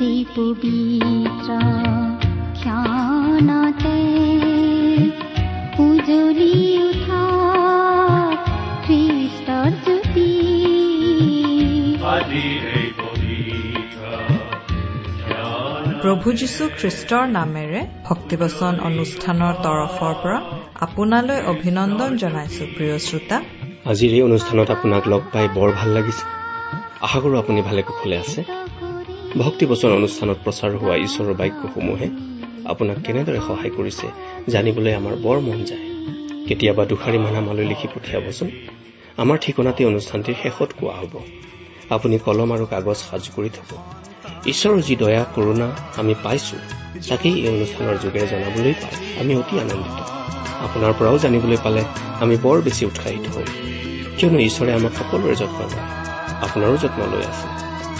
অতি পবিত্ৰ ক্ষণতে উজলি উঠা খ্ৰীষ্টৰ জ্যোতি প্ৰভু যীশু খ্ৰীষ্টৰ নামেৰে ভক্তিবচন অনুষ্ঠানৰ তৰফৰ পৰা আপোনালৈ অভিনন্দন জনাইছো প্ৰিয় শ্ৰোতা। আজিৰ এই অনুষ্ঠানত আপোনাক লগ পাই বৰ ভাল লাগিছে। আশা কৰোঁ আপুনি ভালে কুশলে আছে। ভক্তিবচন অনুষ্ঠানত প্ৰচাৰ হোৱা ঈশ্বৰৰ বাক্যসমূহে আপোনাক কেনেদৰে সহায় কৰিছে জানিবলৈ আমাৰ বৰ মন যায়। কেতিয়াবা দুষাৰিমান আমালৈ লিখি পঠিয়াবচোন। আমাৰ ঠিকনাতে অনুষ্ঠানটিৰ শেষত কোৱা হ'ব। আপুনি কলম আৰু কাগজ সাজু কৰি থব। ঈশ্বৰৰ যি দয়া কৰোণা আমি পাইছো তাকেই এই অনুষ্ঠানৰ যোগেৰে জনাবলৈ পাই আমি অতি আনন্দিত। আপোনাৰ পৰাও জানিবলৈ পালে আমি বৰ বেছি উৎসাহিত হ'ম। কিয়নো ঈশ্বৰে আমাক সকলোৰে যত্ন লয়। আপোনাৰো যত্ন লৈ আছে।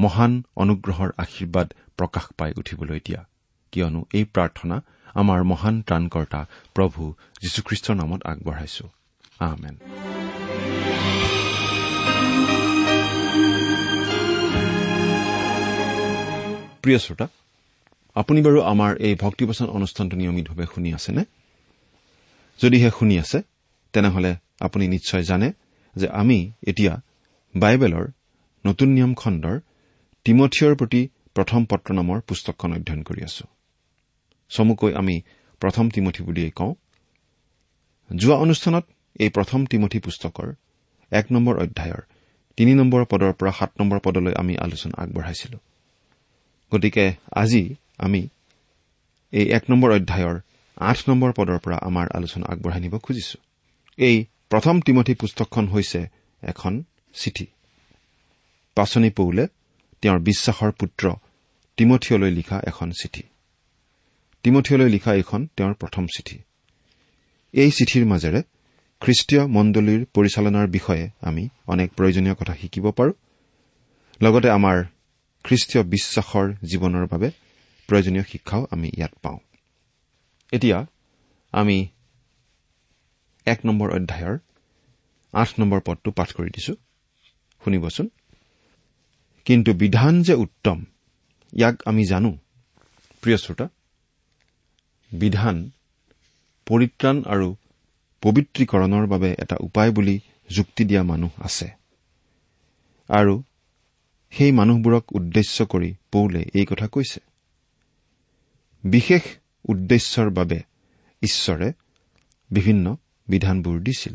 মহান অনুগ্ৰহৰ আশীৰ্বাদ প্ৰকাশ পাই উঠিবলৈ দিয়া। কিয়নো এই প্ৰাৰ্থনা আমাৰ মহান ত্ৰাণকৰ্তা প্ৰভু যীশুখ্ৰীষ্টৰ নামত আগবঢ়াইছো। আমেন। প্ৰিয় শ্ৰোতা আপুনি বাৰু আমাৰ এই ভক্তিবচন অনুষ্ঠানটো নিয়মিতভাৱে শুনি আছেনে? যদিহে শুনি আছে তেনেহলে আপুনি নিশ্চয় জানে যে আমি এতিয়া বাইবেলৰ নতুন নিয়ম খণ্ডৰ তিমঠিয়ৰ প্ৰতি প্ৰথম পত্ৰ নামৰ পুস্তকখন অধ্যয়ন কৰি আছো। চমুকৈ আমি প্ৰথম তিমঠি বুলিয়েই কওঁ। যোৱা অনুষ্ঠানত এই প্ৰথম তিমঠি পুস্তকৰ এক নম্বৰ অধ্যায়ৰ তিনি নম্বৰ পদৰ পৰা সাত নম্বৰ পদলৈ আমি আলোচনা আগবঢ়াইছিলো। গতিকে আজি আমি এই এক নম্বৰ অধ্যায়ৰ আঠ নম্বৰ পদৰ পৰা আমাৰ আলোচনা আগবঢ়াই নিব খুজিছো। এই প্ৰথম তিমঠি পুস্তকখন হৈছে এখন চিঠি। পাচনি পৌলে তেওঁৰ বিশ্বাসৰ পুত্ৰ তিমঠিয়লৈ লিখা এখন চিঠি। তিমঠিয়লৈ লিখা এইখন তেওঁৰ প্ৰথম চিঠি। এই চিঠিৰ মাজেৰে খ্ৰীষ্টীয় মণ্ডলীৰ পৰিচালনাৰ বিষয়ে আমি অনেক প্ৰয়োজনীয় কথা শিকিব পাৰোঁ। লগতে আমাৰ খ্ৰীষ্টীয় বিশ্বাসৰ জীৱনৰ বাবে প্ৰয়োজনীয় শিক্ষাও আমি ইয়াত পাওঁ। এতিয়া আমি এক নম্বৰ অধ্যায়ৰ আঠ নম্বৰ পদটো পাঠ কৰি দিছো। শুনিবচোন। কিন্তু বিধান যে উত্তম ইয়াক আমি জানো। প্ৰিয় শ্ৰোতা বিধান পৰিত্ৰাণ আৰু পবিত্ৰীকৰণৰ বাবে এটা উপায় বুলি যুক্তি দিয়া মানুহ আছে। আৰু সেই মানুহবোৰক উদ্দেশ্য কৰি পৌলে এই কথা কৈছে। বিশেষ উদ্দেশ্যৰ বাবে ঈশ্বৰে বিভিন্ন বিধানবোৰ দিছিল।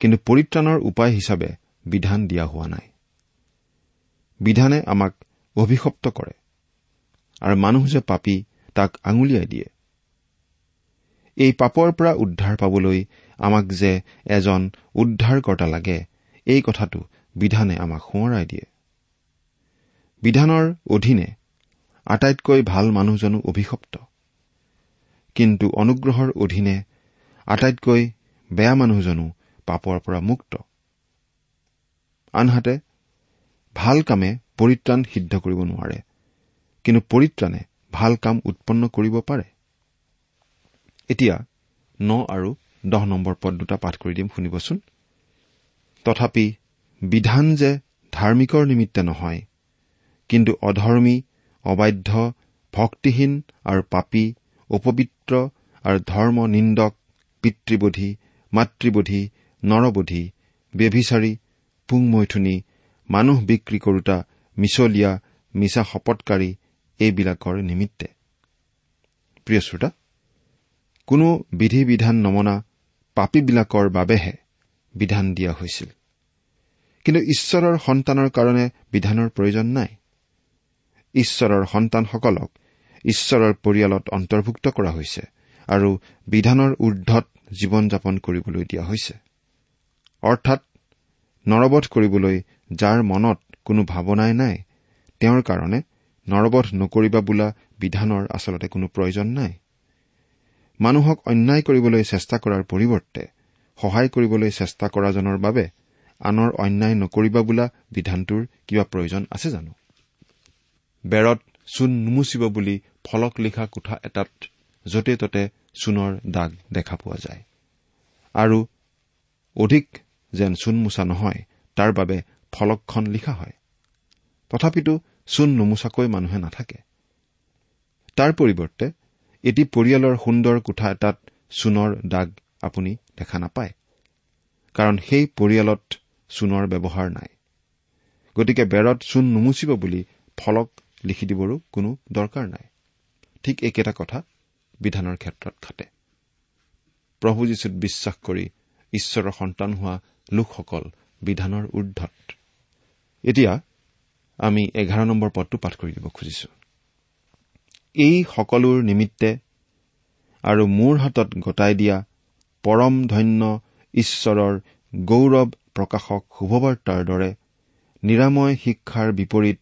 কিন্তু পৰিত্ৰাণৰ উপায় হিচাপে বিধান দিয়া হোৱা নাই। বিধানে আমাক অভিশপ্ত কৰে আৰু মানুহ যে পাপী তাক আঙুলিয়াই দিয়ে। এই পাপৰ পৰা উদ্ধাৰ পাবলৈ আমাক যে এজন উদ্ধাৰকৰ্তা লাগে এই কথাটো বিধানে আমাক সোঁৱৰাই দিয়ে। বিধানৰ অধীনে আটাইতকৈ ভাল মানুহজনো অভিশপ্ত। কিন্তু অনুগ্ৰহৰ অধীনে আটাইতকৈ বেয়া মানুহজনো পাপৰ পৰা মুক্ত। আনহাতে ভাল কামে পৰিত্ৰাণ সিদ্ধ কৰিব নোৱাৰে। কিন্তু পৰিত্ৰাণে ভাল কাম উৎপন্ন কৰিব পাৰে। এতিয়া ন আৰু দহ নম্বৰ পদ দুটা পাঠ কৰি দিম শুনিবচোন। তথাপি বিধান যে ধাৰ্মিকৰ নিমিত্তে নহয় কিন্তু অধৰ্মী অবাধ্য ভক্তিহীন আৰু পাপী অপবিত্ৰ আৰু ধৰ্ম নিন্দক পিতৃবোধী মাতৃবোধী নৰবোধী ব্যভিচাৰী পুংমৈথুনী মানুহ বিক্ৰী কৰোতা মিছলীয়া মিছা শপতকাৰী এইবিলাকৰ নিমিত্তে। প্ৰিয় শ্ৰোতা কোনো বিধি বিধান নমনা পাপীবিলাকৰ বাবেহে বিধান দিয়া হৈছিল। কিন্তু ঈশ্বৰৰ সন্তানৰ কাৰণে বিধানৰ প্ৰয়োজন নাই। ঈশ্বৰৰ সন্তানসকলক ঈশ্বৰৰ পৰিয়ালত অন্তৰ্ভুক্ত কৰা হৈছে আৰু বিধানৰ ঊৰ্ধত জীৱন যাপন কৰিবলৈ দিয়া হৈছে। অৰ্থাৎ নৰবধ কৰিবলৈ যাৰ মনত কোনো ভাৱনাই নাই তেওঁৰ কাৰণে নৰবধ নকৰিবা বোলা বিধানৰ আচলতে কোনো প্ৰয়োজন নাই। মানুহক অন্যায় কৰিবলৈ চেষ্টা কৰাৰ পৰিৱৰ্তে সহায় কৰিবলৈ চেষ্টা কৰাজনৰ বাবে আনৰ অন্যায় নকৰিবা বোলা বিধানটোৰ কিবা প্ৰয়োজন আছে জানো? বেৰত চূণ নুমুচিব বুলি ফলক লিখা কোঠা এটাত য'তে ত'তে চূণৰ দাগ দেখা পোৱা যায়। আৰু অধিক যেন চূণ মোচা নহয় তাৰ বাবে ফলকখন লিখা হয়। তথাপিতো চূণ নুমোচাকৈ মানুহে নাথাকে। তাৰ পৰিৱৰ্তে এটি পৰিয়ালৰ সুন্দৰ কোঠা এটাত চূণৰ দাগ আপুনি দেখা নাপায় কাৰণ সেই পৰিয়ালত চূণৰ ব্যৱহাৰ নাই। গতিকে বেৰত চূণ নুমুচিব বুলি ফলক লিখি দিবৰো কোনো দৰকাৰ নাই। ঠিক একেটা কথা বিধানৰ ক্ষেত্ৰত খাটে প্ৰভু যীশুত বিশ্বাস কৰি ঈশ্বৰৰ সন্তান হোৱা লোকসকল বিধানৰ ঊৰ্ধত এতিয়া আমি এঘাৰ নম্বৰ পদটো পাঠ কৰি দিব খুজিছো। এই সকলোৰ নিমিত্তে আৰু মোৰ হাতত গতাই দিয়া পৰম ধন্য ঈশ্বৰৰ গৌৰৱ প্ৰকাশক শুভবাৰ্তাৰ দৰে নিৰাময় শিক্ষাৰ বিপৰীত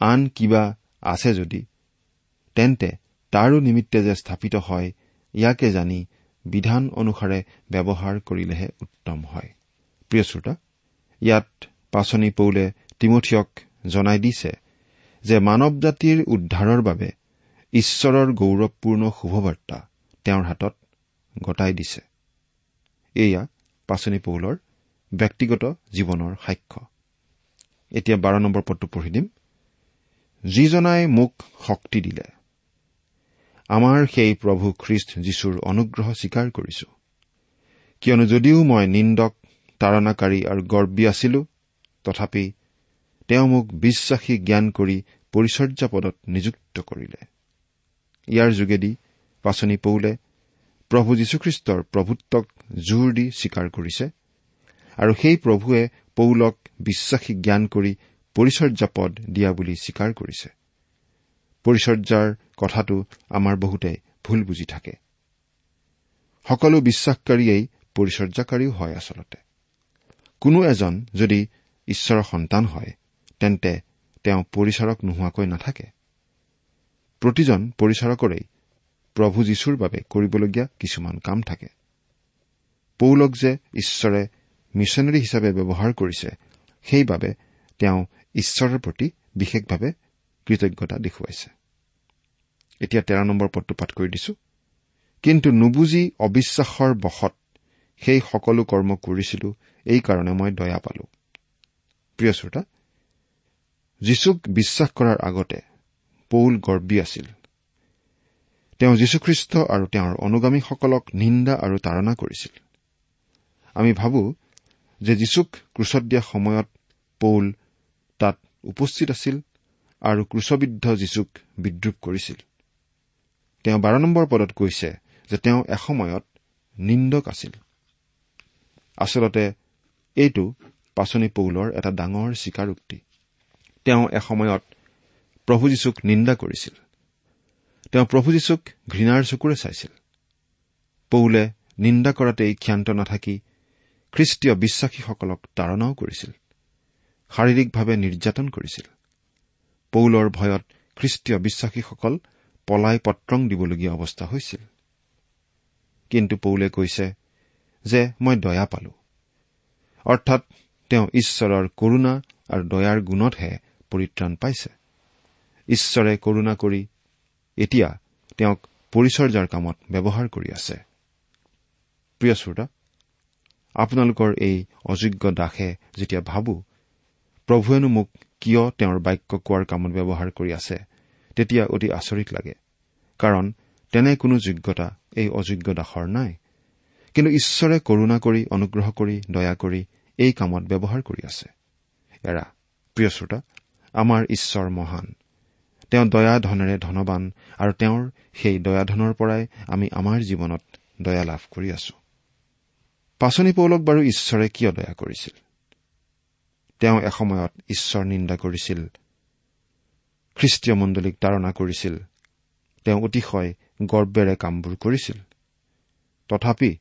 আন কিবা আছে যদি তেন্তে তাৰো নিমিত্তে যে স্থাপিত হয় ইয়াকে জানি বিধান অনুসাৰে ব্যৱহাৰ কৰিলেহে উত্তম হয়। প্ৰিয় শ্ৰোতা ইয়াত পাচনি পৌলে তিমঠিয়ক জনাই দিছে যে মানৱ জাতিৰ উদ্ধাৰৰ বাবে ঈশ্বৰৰ গৌৰৱপূৰ্ণ শুভবাৰ্তা তেওঁৰ হাতত গতাই দিছে। এয়া পাচনি পৌলৰ ব্যক্তিগত জীৱনৰ সাক্ষ্য। এতিয়া বাৰ নম্বৰ পদটো পঢ়ি দিম। যিজনাই মোক শক্তি দিলে আমাৰ সেই প্ৰভু খ্ৰীষ্ট যীশুৰ অনুগ্ৰহ স্বীকাৰ কৰিছো। কিয়নো যদিও মই নিন্দক তাৰণাকাৰী আৰু গৰ্বী আছিলো তথাপি তেওঁ মোক বিশ্বাসী জ্ঞান কৰি পৰিচৰ্যা পদত নিযুক্ত কৰিলে। ইয়াৰ যোগেদি পাচনি পৌলে প্ৰভু যীশুখ্ৰীষ্টৰ প্ৰভুত্বক জোৰ দি স্বীকাৰ কৰিছে আৰু সেই প্ৰভুৱে পৌলক বিশ্বাসী জ্ঞান কৰি পৰিচৰ্যা পদ দিয়া বুলি স্বীকাৰ কৰিছে। পৰিচৰ্যাৰ কথাটো আমাৰ বহুতে ভুল বুজি থাকে। সকলো বিশ্বাসকাৰীয়েই পৰিচৰ্যাকাৰীও হয় আচলতে। কোনো এজন যদি ঈশ্বৰৰ সন্তান হয় তেন্তে তেওঁ পৰিচাৰক নোহোৱাকৈ নাথাকে। প্ৰতিজন পৰিচাৰকৰেই প্ৰভু যীশুৰ বাবে কৰিবলগীয়া কিছুমান কাম থাকে। পৌলক যে ঈশ্বৰে মিছনেৰী হিচাপে ব্যৱহাৰ কৰিছে সেইবাবে তেওঁ ঈশ্বৰৰ প্ৰতি বিশেষভাৱে কৃতজ্ঞতা দেখুৱাইছে। এতিয়া তেৰ নম্বৰ পদটো পাঠ কৰি দিছো। কিন্তু নুবুজি অবিশ্বাসৰ বশত সেই সকলো কৰ্ম কৰিছিলো এইকাৰণে মই দয়া পালো। প্ৰিয় শ্ৰোতা যীশুক বিশ্বাস কৰাৰ আগতে পৌল গৰ্বী আছিল। তেওঁ যীশুখ্ৰীষ্ট আৰু তেওঁৰ অনুগামীসকলক নিন্দা আৰু তাৰণা কৰিছিল। আমি ভাবো যে যীশুক ক্ৰুচত দিয়া সময়ত পৌল তাত উপস্থিত আছিল আৰু ক্ৰুচবিদ্ধ যীশুক বিদ্ৰূপ কৰিছিল। তেওঁ বাৰ নম্বৰ পদত কৈছে যে তেওঁ এসময়ত নিন্দক আছিল। আচলতে এইটো পাচনি পৌলৰ এটা ডাঙৰ স্বীকাৰোক্তি। তেওঁ এসময়ত প্ৰভু যীশুক নিন্দা কৰিছিল। তেওঁ প্ৰভু যীশুক ঘৃণাৰ চকুৰে চাইছিল। পৌলে নিন্দা কৰাতেই ক্ষান্ত নাথাকি খ্ৰীষ্টীয় বিশ্বাসীসকলক তাৰণাও কৰিছিল। শাৰীৰিকভাৱে নিৰ্যাতন কৰিছিল। পৌলৰ ভয়ত খ্ৰীষ্টীয় বিশ্বাসীসকল পলাই পত্ৰং দিবলগীয়া অৱস্থা হৈছিল। কিন্তু পৌলে কৈছে যে মই দয়া পালো। অৰ্থাৎ তেওঁ ঈশ্বৰৰ কৰুণা আৰু দয়াৰ গুণতহে পৰিত্ৰাণ পাইছে। ঈশ্বৰে কৰুণা কৰি এতিয়া তেওঁক পৰিচৰ্যাৰ কামত ব্যৱহাৰ কৰি আছে। প্ৰিয় শ্ৰোতা আপোনালোকৰ এই অযোগ্য দাসে যেতিয়া ভাবো প্ৰভুৱেনো মোক কিয় তেওঁৰ বাক্য কোৱাৰ কামত ব্যৱহাৰ কৰি আছে তেতিয়া অতি আচৰিত লাগে। কাৰণ তেনে কোনো যোগ্যতা এই অযোগ্য দাসৰ নাই। কিন্তু ঈশ্বৰে কৰুণা কৰি অনুগ্ৰহ কৰি দয়া কৰি এই কামত ব্যৱহাৰ কৰি আছে। এৰা প্ৰিয় শ্ৰোতা আমাৰ ঈশ্বৰ মহান। তেওঁ দয়া ধনেৰে ধনবান আৰু তেওঁৰ সেই দয়াধনৰ পৰাই আমি আমাৰ জীৱনত দয়া লাভ কৰি আছো। পাচনি পৌলক বাৰু ঈশ্বৰে কিয় দয়া কৰিছিল? তেওঁ এসময়ত ঈশ্বৰ নিন্দা কৰিছিল। খ্ৰীষ্টীয় মণ্ডলীক তাৰণা কৰিছিল। তেওঁ অতিশয় গৰ্বেৰে কামবোৰ কৰিছিল। তথাপি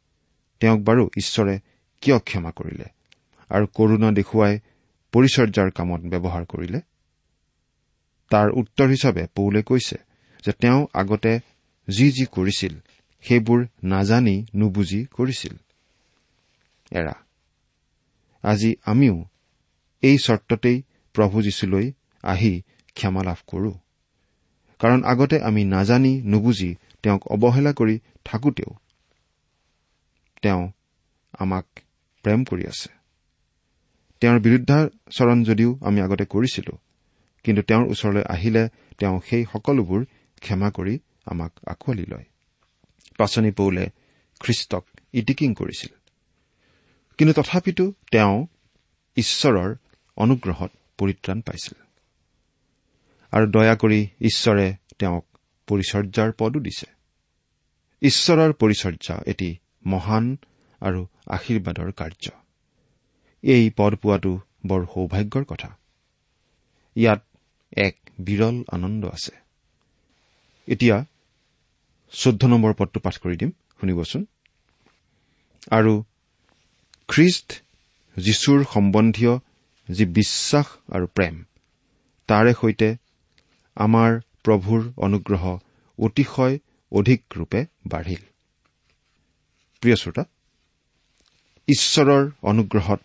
তেওঁক বাৰু ঈশ্বৰে কিয় ক্ষমা কৰিলে? আৰু কৰুণা দেখুৱাই পৰিচৰ্যাৰ কামত ব্যৱহাৰ কৰিলে। তাৰ উত্তৰ হিচাপে পৌলে কৈছে যে তেওঁ আগতে যি যি কৰিছিল সেইবোৰ নাজানি নুবুজি কৰিছিল। এৰা আজি আমিও এই চৰ্ততেই প্ৰভু যীশুলৈ আহি ক্ষমা লাভ কৰো। কাৰণ আগতে আমি নাজানি নুবুজি তেওঁক অৱহেলা কৰি থাকোতেও তেওঁ আমাক প্ৰেম কৰি আছে। তেওঁৰ বিৰুদ্ধাচৰণ যদিও আমি আগতে কৰিছিলো কিন্তু তেওঁৰ ওচৰলৈ আহিলে তেওঁ সেই সকলোবোৰ ক্ষমা কৰি আমাক আঁকোৱালি লয়। পাচনি পৌলে খ্ৰীষ্টক ইটিকিং কৰিছিল। কিন্তু তথাপিতো তেওঁ ঈশ্বৰৰ অনুগ্ৰহত পৰিত্ৰাণ পাইছিল। আৰু দয়া কৰি ঈশ্বৰে তেওঁক পৰিচৰ্যাৰ পদো দিছে। ঈশ্বৰৰ পৰিচৰ্যা এটি মহান আৰু আশীৰ্বাদৰ কাৰ্য। এই পদ পোৱাটো বৰ সৌভাগ্যৰ কথা। ইয়াত এক বিৰল আনন্দ আছে। এতিয়া চৈধ্য নম্বৰ পদটো পাঠ কৰি দিম শুনিবচোন। আৰু খ্ৰীষ্ট যীশুৰ সম্বন্ধীয় যি বিশ্বাস আৰু প্ৰেম তাৰে সৈতে আমাৰ প্ৰভুৰ অনুগ্ৰহ অতিশয় অধিক ৰূপে বাঢ়িল। প্ৰিয় শ্ৰোতা ঈশ্বৰৰ অনুগ্ৰহত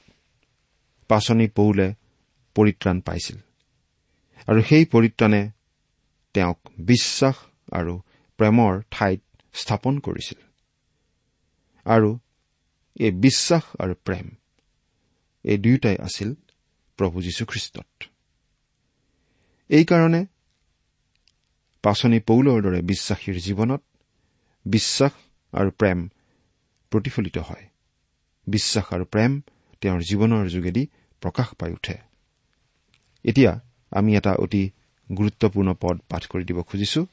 পাচনি পৌলে পৰিত্ৰাণ পাইছিল। আৰু সেই পৰিত্ৰাণে তেওঁক বিশ্বাস আৰু প্ৰেমৰ ঠাইত স্থাপন কৰিছিল। আৰু এই বিশ্বাস আৰু প্ৰেম এই দুয়োটাই আছিল প্ৰভু যীশুখ্ৰীষ্টত। এইকাৰণে পাচনি পৌলৰ দৰে বিশ্বাসীৰ জীৱনত বিশ্বাস আৰু প্ৰেম প্ৰতিফলিত হয়। বিশ্বাস আৰু প্ৰেম তেওঁৰ জীৱনৰ যোগেদি প্ৰকাশ পাই উঠে। এতিয়া আমি এটা অতি গুৰুত্বপূৰ্ণ পদ পাঠ কৰি দিব খুজিছো।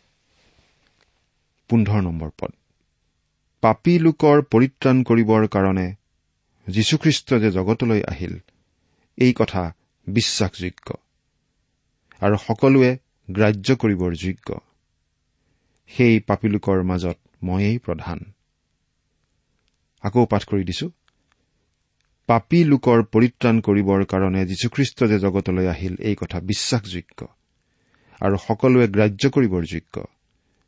পাপী লোকৰ পৰিত্ৰাণ কৰিবৰ কাৰণে যীশুখ্ৰীষ্ট যে জগতলৈ আহিল এই কথা বিশ্বাসযোগ্য। আৰু সকলোৱে গ্ৰাহ্য কৰিবৰ যোগ্য। সেই পাপী লোকৰ মাজত ময়েই প্ৰধান। আকৌ পাঠ কৰি দিছো। পাপী লোকৰ পৰিত্ৰাণ কৰিবৰ কাৰণে যীশুখ্ৰীষ্ট যে জগতলৈ আহিল এই কথা বিশ্বাসযোগ্য। আৰু সকলোৱে গ্ৰাহ্য কৰিবৰ যোগ্য।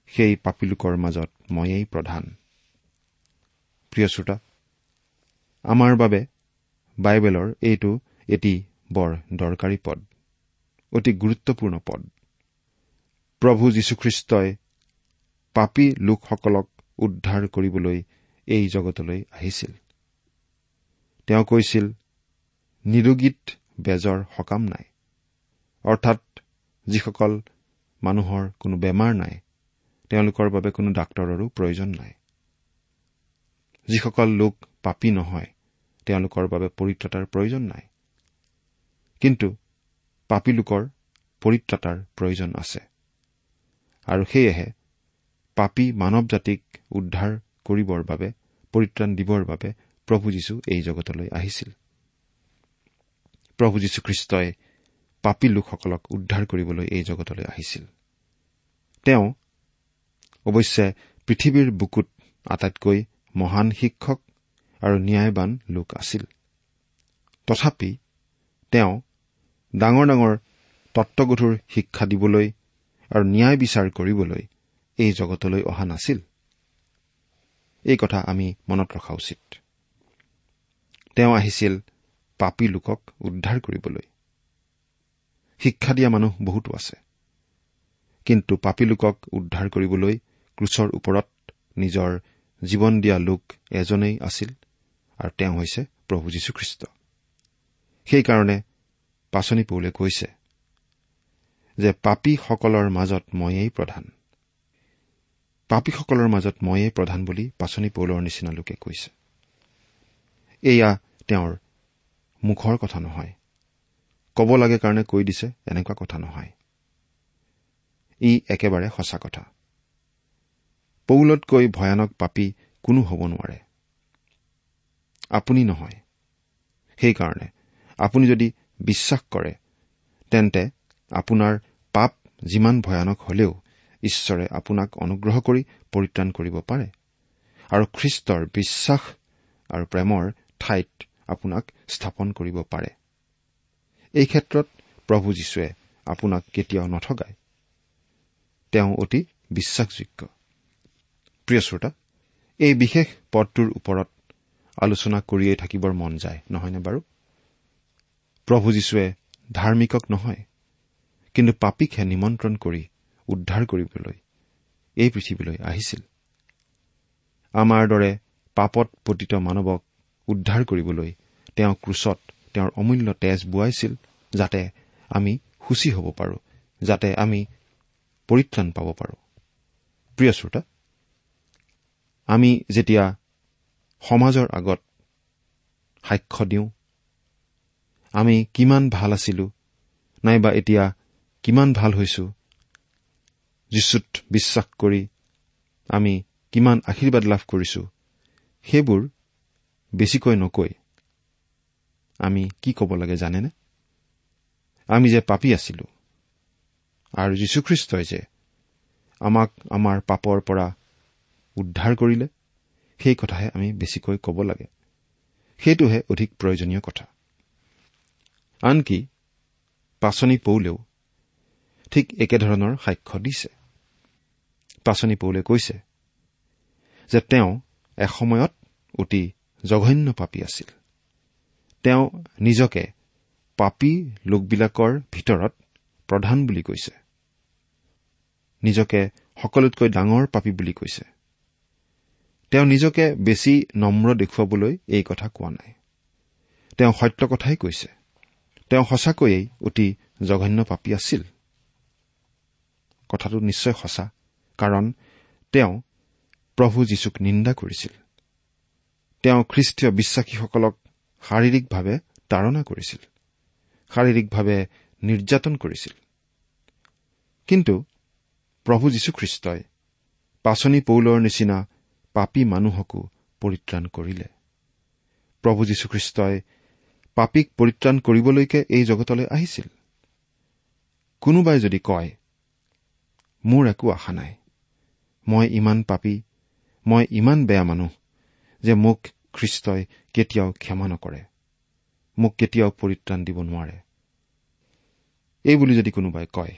সেই পাপী লোকৰ মাজত ময়েই প্ৰধান। প্ৰিয় শ্ৰোতা আমাৰ বাবে বাইবেলৰ এইটো এটি বৰ দৰকাৰী পদ অতি গুৰুত্বপূৰ্ণ পদ। প্ৰভু যীশুখ্ৰীষ্টই পাপী লোকসকলক উদ্ধাৰ কৰিবলৈ এই জগতলৈ আহিছিল। তেওঁ কৈছিল নিৰোগীত বেজৰ সকাম নাই। অৰ্থাৎ যিসকল মানুহৰ কোনো বেমাৰ নাই তেওঁলোকৰ বাবে কোনো ডাক্তৰৰো প্ৰয়োজন নাই। যিসকল লোক পাপী নহয় তেওঁলোকৰ বাবে পৰিত্ৰতাৰ প্ৰয়োজন নাই। কিন্তু পাপী লোকৰ পৰিত্ৰাতাৰ প্ৰয়োজন আছে। আৰু সেয়েহে পাপী মানৱ জাতিক উদ্ধাৰ কৰিবৰ বাবে পৰিত্ৰাণ দিবৰ বাবে প্ৰভু যীশু এই জগতলৈ আহিছিল। প্ৰভু যীশুখ্ৰীষ্টই পাপী লোকসকলক উদ্ধাৰ কৰিবলৈ এই জগতলৈ আহিছিল। তেওঁ অৱশ্যে পৃথিৱীৰ বুকুত আটাইতকৈ মহান শিক্ষক আৰু ন্যায়বান লোক আছিল। তথাপি তেওঁ ডাঙৰ ডাঙৰ তত্বগধুৰ শিক্ষা দিবলৈ আৰু ন্যায় বিচাৰ কৰিবলৈ এই জগতলৈ অহা নাছিল। এই কথা আমি মনত ৰখা উচিত। তেওঁ আহিছিল পাপী লোকক উদ্ধাৰ কৰিবলৈ। শিক্ষা দিয়া মানুহ বহুতো আছে। কিন্তু পাপী লোকক উদ্ধাৰ কৰিবলৈ ক্ৰুচৰ ওপৰত নিজৰ জীৱন দিয়া লোক এজনেই আছিল আৰু তেওঁ হৈছে প্ৰভু যীশুখ্ৰীষ্ট। সেইকাৰণে পাচনি পৌলে কৈছে যে পাপীসকলৰ মাজত ময়েই প্ৰধান। পাপীসকলৰ মাজত ময়েই প্ৰধান বুলি পাচনি পৌলৰ নিচিনা লোকে কৈছে। এয়া তেওঁৰ মুখৰ কথা নহয়। ক'ব লাগে কাৰণে কৈ দিছে এনেকুৱা কথা নহয়। ই একেবাৰে সঁচা কথা। পৌলতকৈ ভয়ানক পাপী কোনো হ'ব নোৱাৰে। আপুনি নহয়। সেইকাৰণে আপুনি যদি বিশ্বাস কৰে তেন্তে আপোনাৰ পাপ যিমান ভয়ানক হলেও ঈশ্বৰে আপোনাক অনুগ্ৰহ কৰি পৰিত্ৰাণ কৰিব পাৰে। আৰু খ্ৰীষ্টৰ বিশ্বাস আৰু প্ৰেমৰ ঠাইত আপোনাক স্থাপন কৰিব পাৰে। এই ক্ষেত্ৰত প্ৰভু যীশুৱে আপোনাক কেতিয়াও নঠগায়। তেওঁ অতি বিশ্বাসযোগ্য। প্ৰিয় শ্ৰোতা এই বিশেষ পদটোৰ ওপৰত আলোচনা কৰিয়েই থাকিবৰ মন যায় নহয়নে বাৰু? প্ৰভু যীশুৱে ধাৰ্মিকক নহয় কিন্তু পাপীকহে নিমন্ত্ৰণ কৰি উদ্ধাৰ কৰিবলৈ এই পৃথিৱীলৈ আহিছিল। আমাৰ দৰে পাপত পতিত মানৱক উদ্ধাৰ কৰিবলৈ তেওঁ ক্ৰুচত তেওঁৰ অমূল্য তেজ বোৱাইছিল যাতে আমি সূচী হ'ব পাৰোঁ যাতে আমি পৰিত্ৰাণ পাব পাৰোঁ। প্ৰিয় শ্ৰোতা আমি যেতিয়া সমাজৰ আগত সাক্ষ্য দিওঁ আমি কিমান ভাল আছিলো নাইবা এতিয়া কিমান ভাল হৈছো যীশুত বিশ্বাস কৰি আমি কিমান আশীৰ্বাদ লাভ কৰিছো সেইবোৰ বেছিকৈ নকৈ। আমি কি ক'ব লাগে জানেনে? আমি যে পাপী আছিলো। আৰু যীশুখ্ৰীষ্টই যে আমাক আমাৰ পাপৰ পৰা উদ্ধাৰ কৰিলে সেই কথাহে আমি বেছিকৈ ক'ব লাগে। সেইটোহে অধিক প্ৰয়োজনীয় কথা। আনকি পাচনি পৌলেও ঠিক একেধৰণৰ সাক্ষ্য দিছে। পাচনি পৌলে কৈছে যে তেওঁ এসময়ত অতি জঘন্য পাপী আছিল। তেওঁ নিজকে পাপী লোকবিলাকৰ ভিতৰত প্ৰধান বুলি কৈছে। নিজকে সকলোতকৈ ডাঙৰ পাপী বুলি কৈছে। তেওঁ নিজকে বেছি নম্ৰ দেখুৱাবলৈ এই কথা কোৱা নাই। তেওঁ সত্য কথাই কৈছে। তেওঁ সঁচাকৈয়ে অতি জঘন্য পাপী আছিল। কথাটো নিশ্চয় সঁচা কাৰণ তেওঁ প্ৰভু যীশুক নিন্দা কৰিছিল। তেওঁ খ্ৰীষ্টীয় বিশ্বাসীসকলক শাৰীৰিকভাৱে তাৰণা কৰিছিল। শাৰীৰিকভাৱে নিৰ্যাতন কৰিছিল। কিন্তু প্ৰভু যীশুখ্ৰীষ্টই পাচনি পৌলৰ নিচিনা পাপী মানুহকো পৰিত্ৰাণ কৰিলে। প্ৰভু যীশুখ্ৰীষ্টই পাপীক পৰিত্ৰাণ কৰিবলৈকে এই জগতলৈ আহিছিল। কোনোবাই যদি কয় মোৰ একো আশা নাই। মই ইমান পাপী মই ইমান বেয়া মানুহ যে মোক খ্ৰীষ্টই কেতিয়াও ক্ষমা নকৰে মোক কেতিয়াও পৰিত্ৰাণ দিব নোৱাৰে। এই বুলি যদি কোনোবাই কয়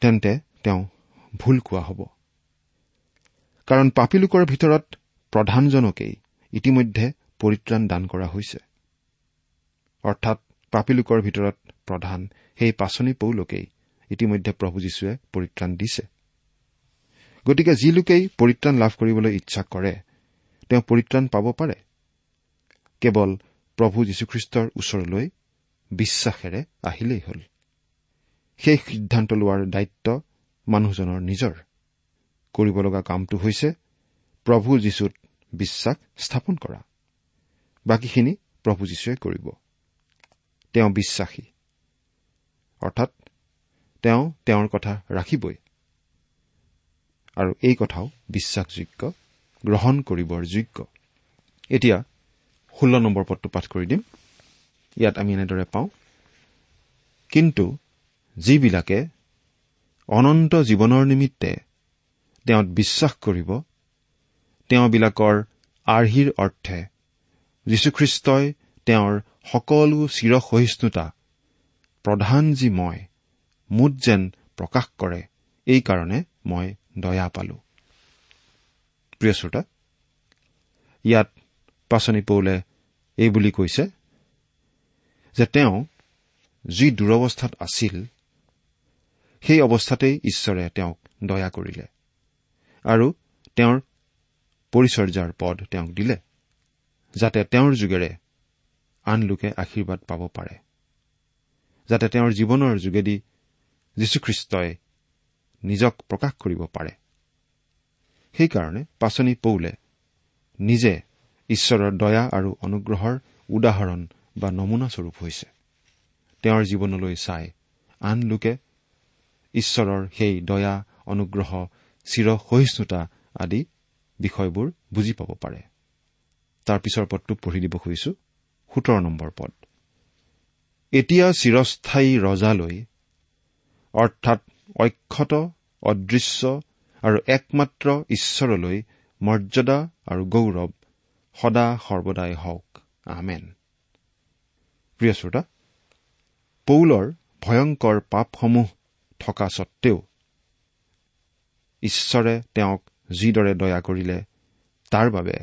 তেন্তে তেওঁ ভুল কোৱা হ'ব। কাৰণ পাপী লোকৰ ভিতৰত প্ৰধানজনকেই ইতিমধ্যে পৰিত্ৰাণ দান কৰা হৈছে। অৰ্থাৎ পাপী লোকৰ ভিতৰত প্ৰধান সেই পাচনি পৌলোকেই ইতিমধ্যে প্ৰভু যীশুৱে পৰিত্ৰাণ দিছে। গতিকে যি লোকেই পৰিত্ৰাণ লাভ কৰিবলৈ ইচ্ছা কৰে তেওঁ পৰিত্ৰাণ পাব পাৰে। কেৱল প্ৰভু যীশুখ্ৰীষ্টৰ ওচৰলৈ বিশ্বাসেৰে আহিলেই হ'ল। সেই সিদ্ধান্ত লোৱাৰ দায়িত্ব মানুহজনৰ নিজৰ। কৰিব লগা কামটো হৈছে প্ৰভু যীশুত বিশ্বাস স্থাপন কৰা। বাকীখিনি প্ৰভু যীশুৱে কৰিব। তেওঁ বিশ্বাসী। অৰ্থাৎ তেওঁ তেওঁৰ কথা ৰাখিবই। আৰু এই কথাও বিশ্বাসযোগ্য গ্ৰহণ কৰিবৰ যোগ্য। এতিয়া ষোল্ল নম্বৰ পদটো পাঠ কৰি দিম। ইয়াত আমি এনেদৰে পাওঁ কিন্তু যিবিলাকে অনন্ত জীৱনৰ নিমিত্তে তেওঁত বিশ্বাস কৰিব তেওঁবিলাকৰ আৰ্হিৰ অৰ্থে যীশুখ্ৰীষ্টই তেওঁৰ সকলো চিৰসহিষ্ণুতা প্ৰধান যি মই মুঠ যেন প্ৰকাশ কৰে এইকাৰণে মই দয়া পালো। প্ৰিয় শ্ৰোতা ইয়াত পাচনি পৌলে এই বুলি কৈছে যে তেওঁ যি দুৰৱস্থাত আছিল সেই অৱস্থাতেই ঈশ্বৰে তেওঁক দয়া কৰিলে আৰু তেওঁৰ পৰিচৰ্যাৰ পদ তেওঁক দিলে যাতে তেওঁৰ যোগেৰে আন লোকে আশীৰ্বাদ পাব পাৰে যাতে তেওঁৰ জীৱনৰ যোগেদি যীশুখ্ৰীষ্টই নিজক প্ৰকাশ কৰিব পাৰে। সেইকাৰণে পাচনি পৌলে নিজে ঈশ্বৰৰ দয়া আৰু অনুগ্ৰহৰ উদাহৰণ বা নমুনাস্বৰূপ হৈছে। তেওঁৰ জীৱনলৈ চাই আন লোকে ঈশ্বৰৰ সেই দয়া অনুগ্ৰহ চিৰ সহিষ্ণুতা আদি বিষয়বোৰ বুজি পাব পাৰে। তাৰ পিছৰ পদটো পঢ়ি দিব খুজিছো। সোতৰ নম্বৰ পদ। এতিয়া চিৰস্থায়ী ৰজালৈ অৰ্থাৎ অক্ষত অদৃশ্য আৰু একমাত্ৰ ঈশ্বৰলৈ মৰ্যাদা আৰু গৌৰৱ সদা সৰ্বদাই হওক। আমেন। প্ৰিয় শ্ৰোতা পৌলৰ ভয়ংকৰ পাপসমূহ থকা স্বত্তেও ঈশ্বৰে তেওঁক যিদৰে দয়া কৰিলে তাৰ বাবে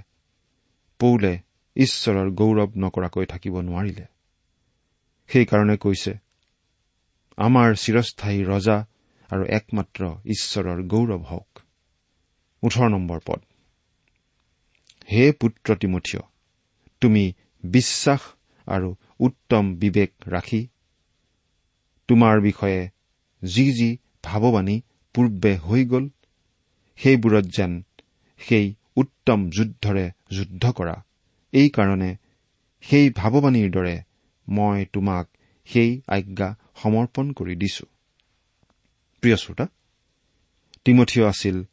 পৌলে ঈশ্বৰৰ গৌৰৱ নকৰাকৈ থাকিব নোৱাৰিলে। সেইকাৰণে কৈছে আমাৰ চিৰস্থায়ী ৰজা আৰু একমাত্ৰ ঈশ্বৰৰ গৌৰৱ হওক। ওঠৰ নম্বৰ পদ। হে পুত্ৰ তিমঠিয় তুমি বিশ্বাস আৰু উত্তম বিবেক ৰাখি তোমাৰ বিষয়ে যি যি ভাৱবাণী পূৰ্বে হৈ গ'ল সেইবোৰত যেন সেই উত্তম যুদ্ধৰে যুদ্ধ কৰা এইকাৰণে সেই ভাৱবাণীৰ দৰে মই তোমাক সেই আজ্ঞা সমৰ্পণ কৰি দিছো। প্ৰিয় শ্ৰোতা তিমঠিয় আছিল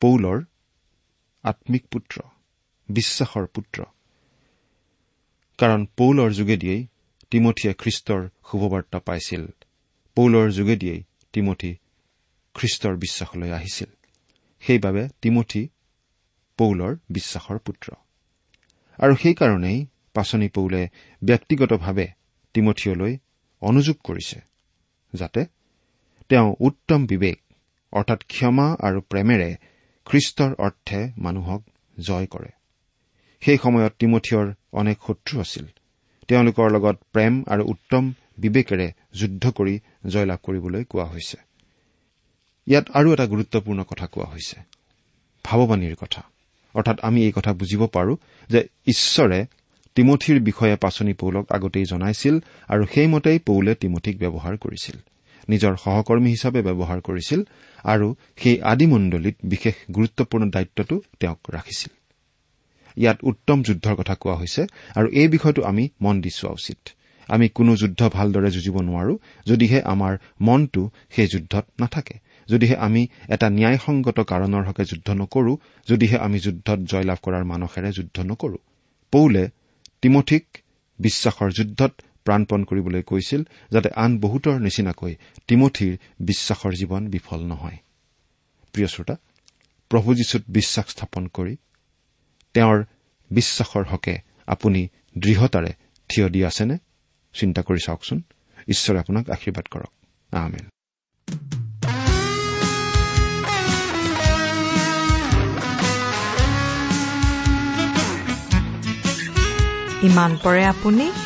পৌলৰ আত্মিক পুত্ৰ বিশ্বাসৰ পুত্ৰ। কাৰণ পৌলৰ যোগেদিয়েই তিমঠিয়ে খ্ৰীষ্টৰ শুভবাৰ্তা পাইছিল। পৌলৰ যোগেদিয়েই তিমঠি খ্ৰীষ্টৰ বিশ্বাসলৈ আহিছিল। সেইবাবে তিমঠি পৌলৰ বিশ্বাসৰ পুত্ৰ। আৰু সেইকাৰণেই পাচনি পৌলে ব্যক্তিগতভাৱে তিমঠিয়লৈ অনুযোগ কৰিছে যাতে তেওঁ উত্তম বিবেক অৰ্থাৎ ক্ষমা আৰু প্ৰেমেৰে খ্ৰীষ্টৰ অৰ্থে মানুহক জয় কৰে। সেই সময়ত তিমঠিয়ৰ অনেক শত্ৰু আছিল। তেওঁলোকৰ লগত প্ৰেম আৰু উত্তম বিবেকেৰে যুদ্ধ কৰি জয়লাভ কৰিবলৈ কোৱা হৈছে। ইয়াত আৰু এটা গুৰুত্বপূৰ্ণ কথা কোৱা হৈছে। ভাৱবাণীৰ কথা। অৰ্থাৎ আমি এই কথা বুজিব পাৰো যে ঈশ্বৰে তিমঠিৰ বিষয়ে পাচনি পৌলক আগতেই জনাইছিল আৰু সেইমতেই পৌলে তিমঠিক ব্যৱহাৰ কৰিছিল। নিজৰ সহকৰ্মী হিচাপে ব্যৱহাৰ কৰিছিল আৰু সেই আদিমণ্ডলীত বিশেষ গুৰুত্বপূৰ্ণ দায়িত্বটো তেওঁক ৰাখিছিল। ইয়াত উত্তম যুদ্ধৰ কথা কোৱা হৈছে আৰু এই বিষয়টো আমি মন দি চোৱা উচিত। আমি কোনো যুদ্ধ ভালদৰে যুঁজিব নোৱাৰো যদিহে আমাৰ মনটো সেই যুদ্ধত নাথাকে যদিহে আমি এটা ন্যায়সংগত কাৰণৰ হকে যুদ্ধ নকৰো যদিহে আমি যুদ্ধত জয়লাভ কৰাৰ মানসেৰে যুদ্ধ নকৰো। পৌলে তিমঠিক বিশ্বাসৰ যুদ্ধত প্ৰাণপণ কৰিবলৈ কৈছিল যাতে আন বহুতৰ নিচিনাকৈ তিমঠিৰ বিশ্বাসৰ জীৱন বিফল নহয়। প্ৰিয় শ্ৰোতা প্ৰভু যীশুত বিশ্বাস স্থাপন কৰি তেওঁৰ বিশ্বাসৰ হকে আপুনি দৃঢ়তাৰে থিয় দি আছেনে? চিন্তা কৰি চাওকচোন। ঈশ্বৰে আপোনাক আশীৰ্বাদ কৰক। ইমান পৰে আপুনি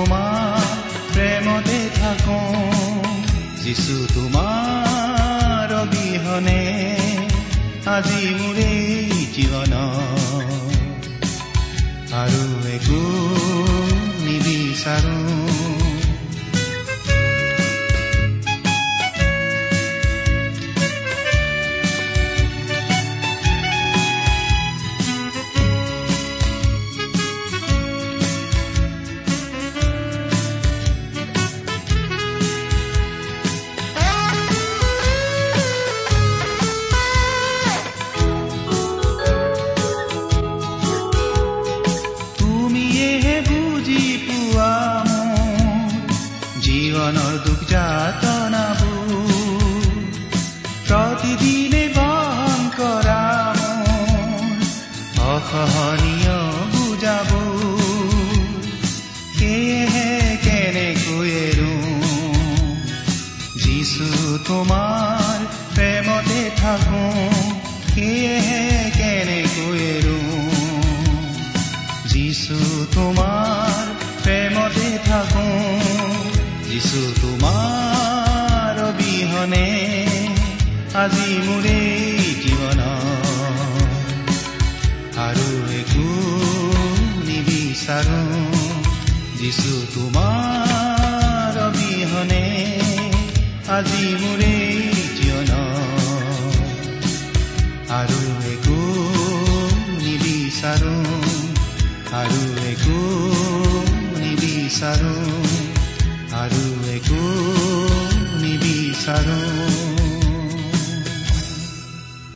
তোমাৰ প্ৰেমতে থাকো। যিছু তোমাৰ অবিহনে আজি মোৰে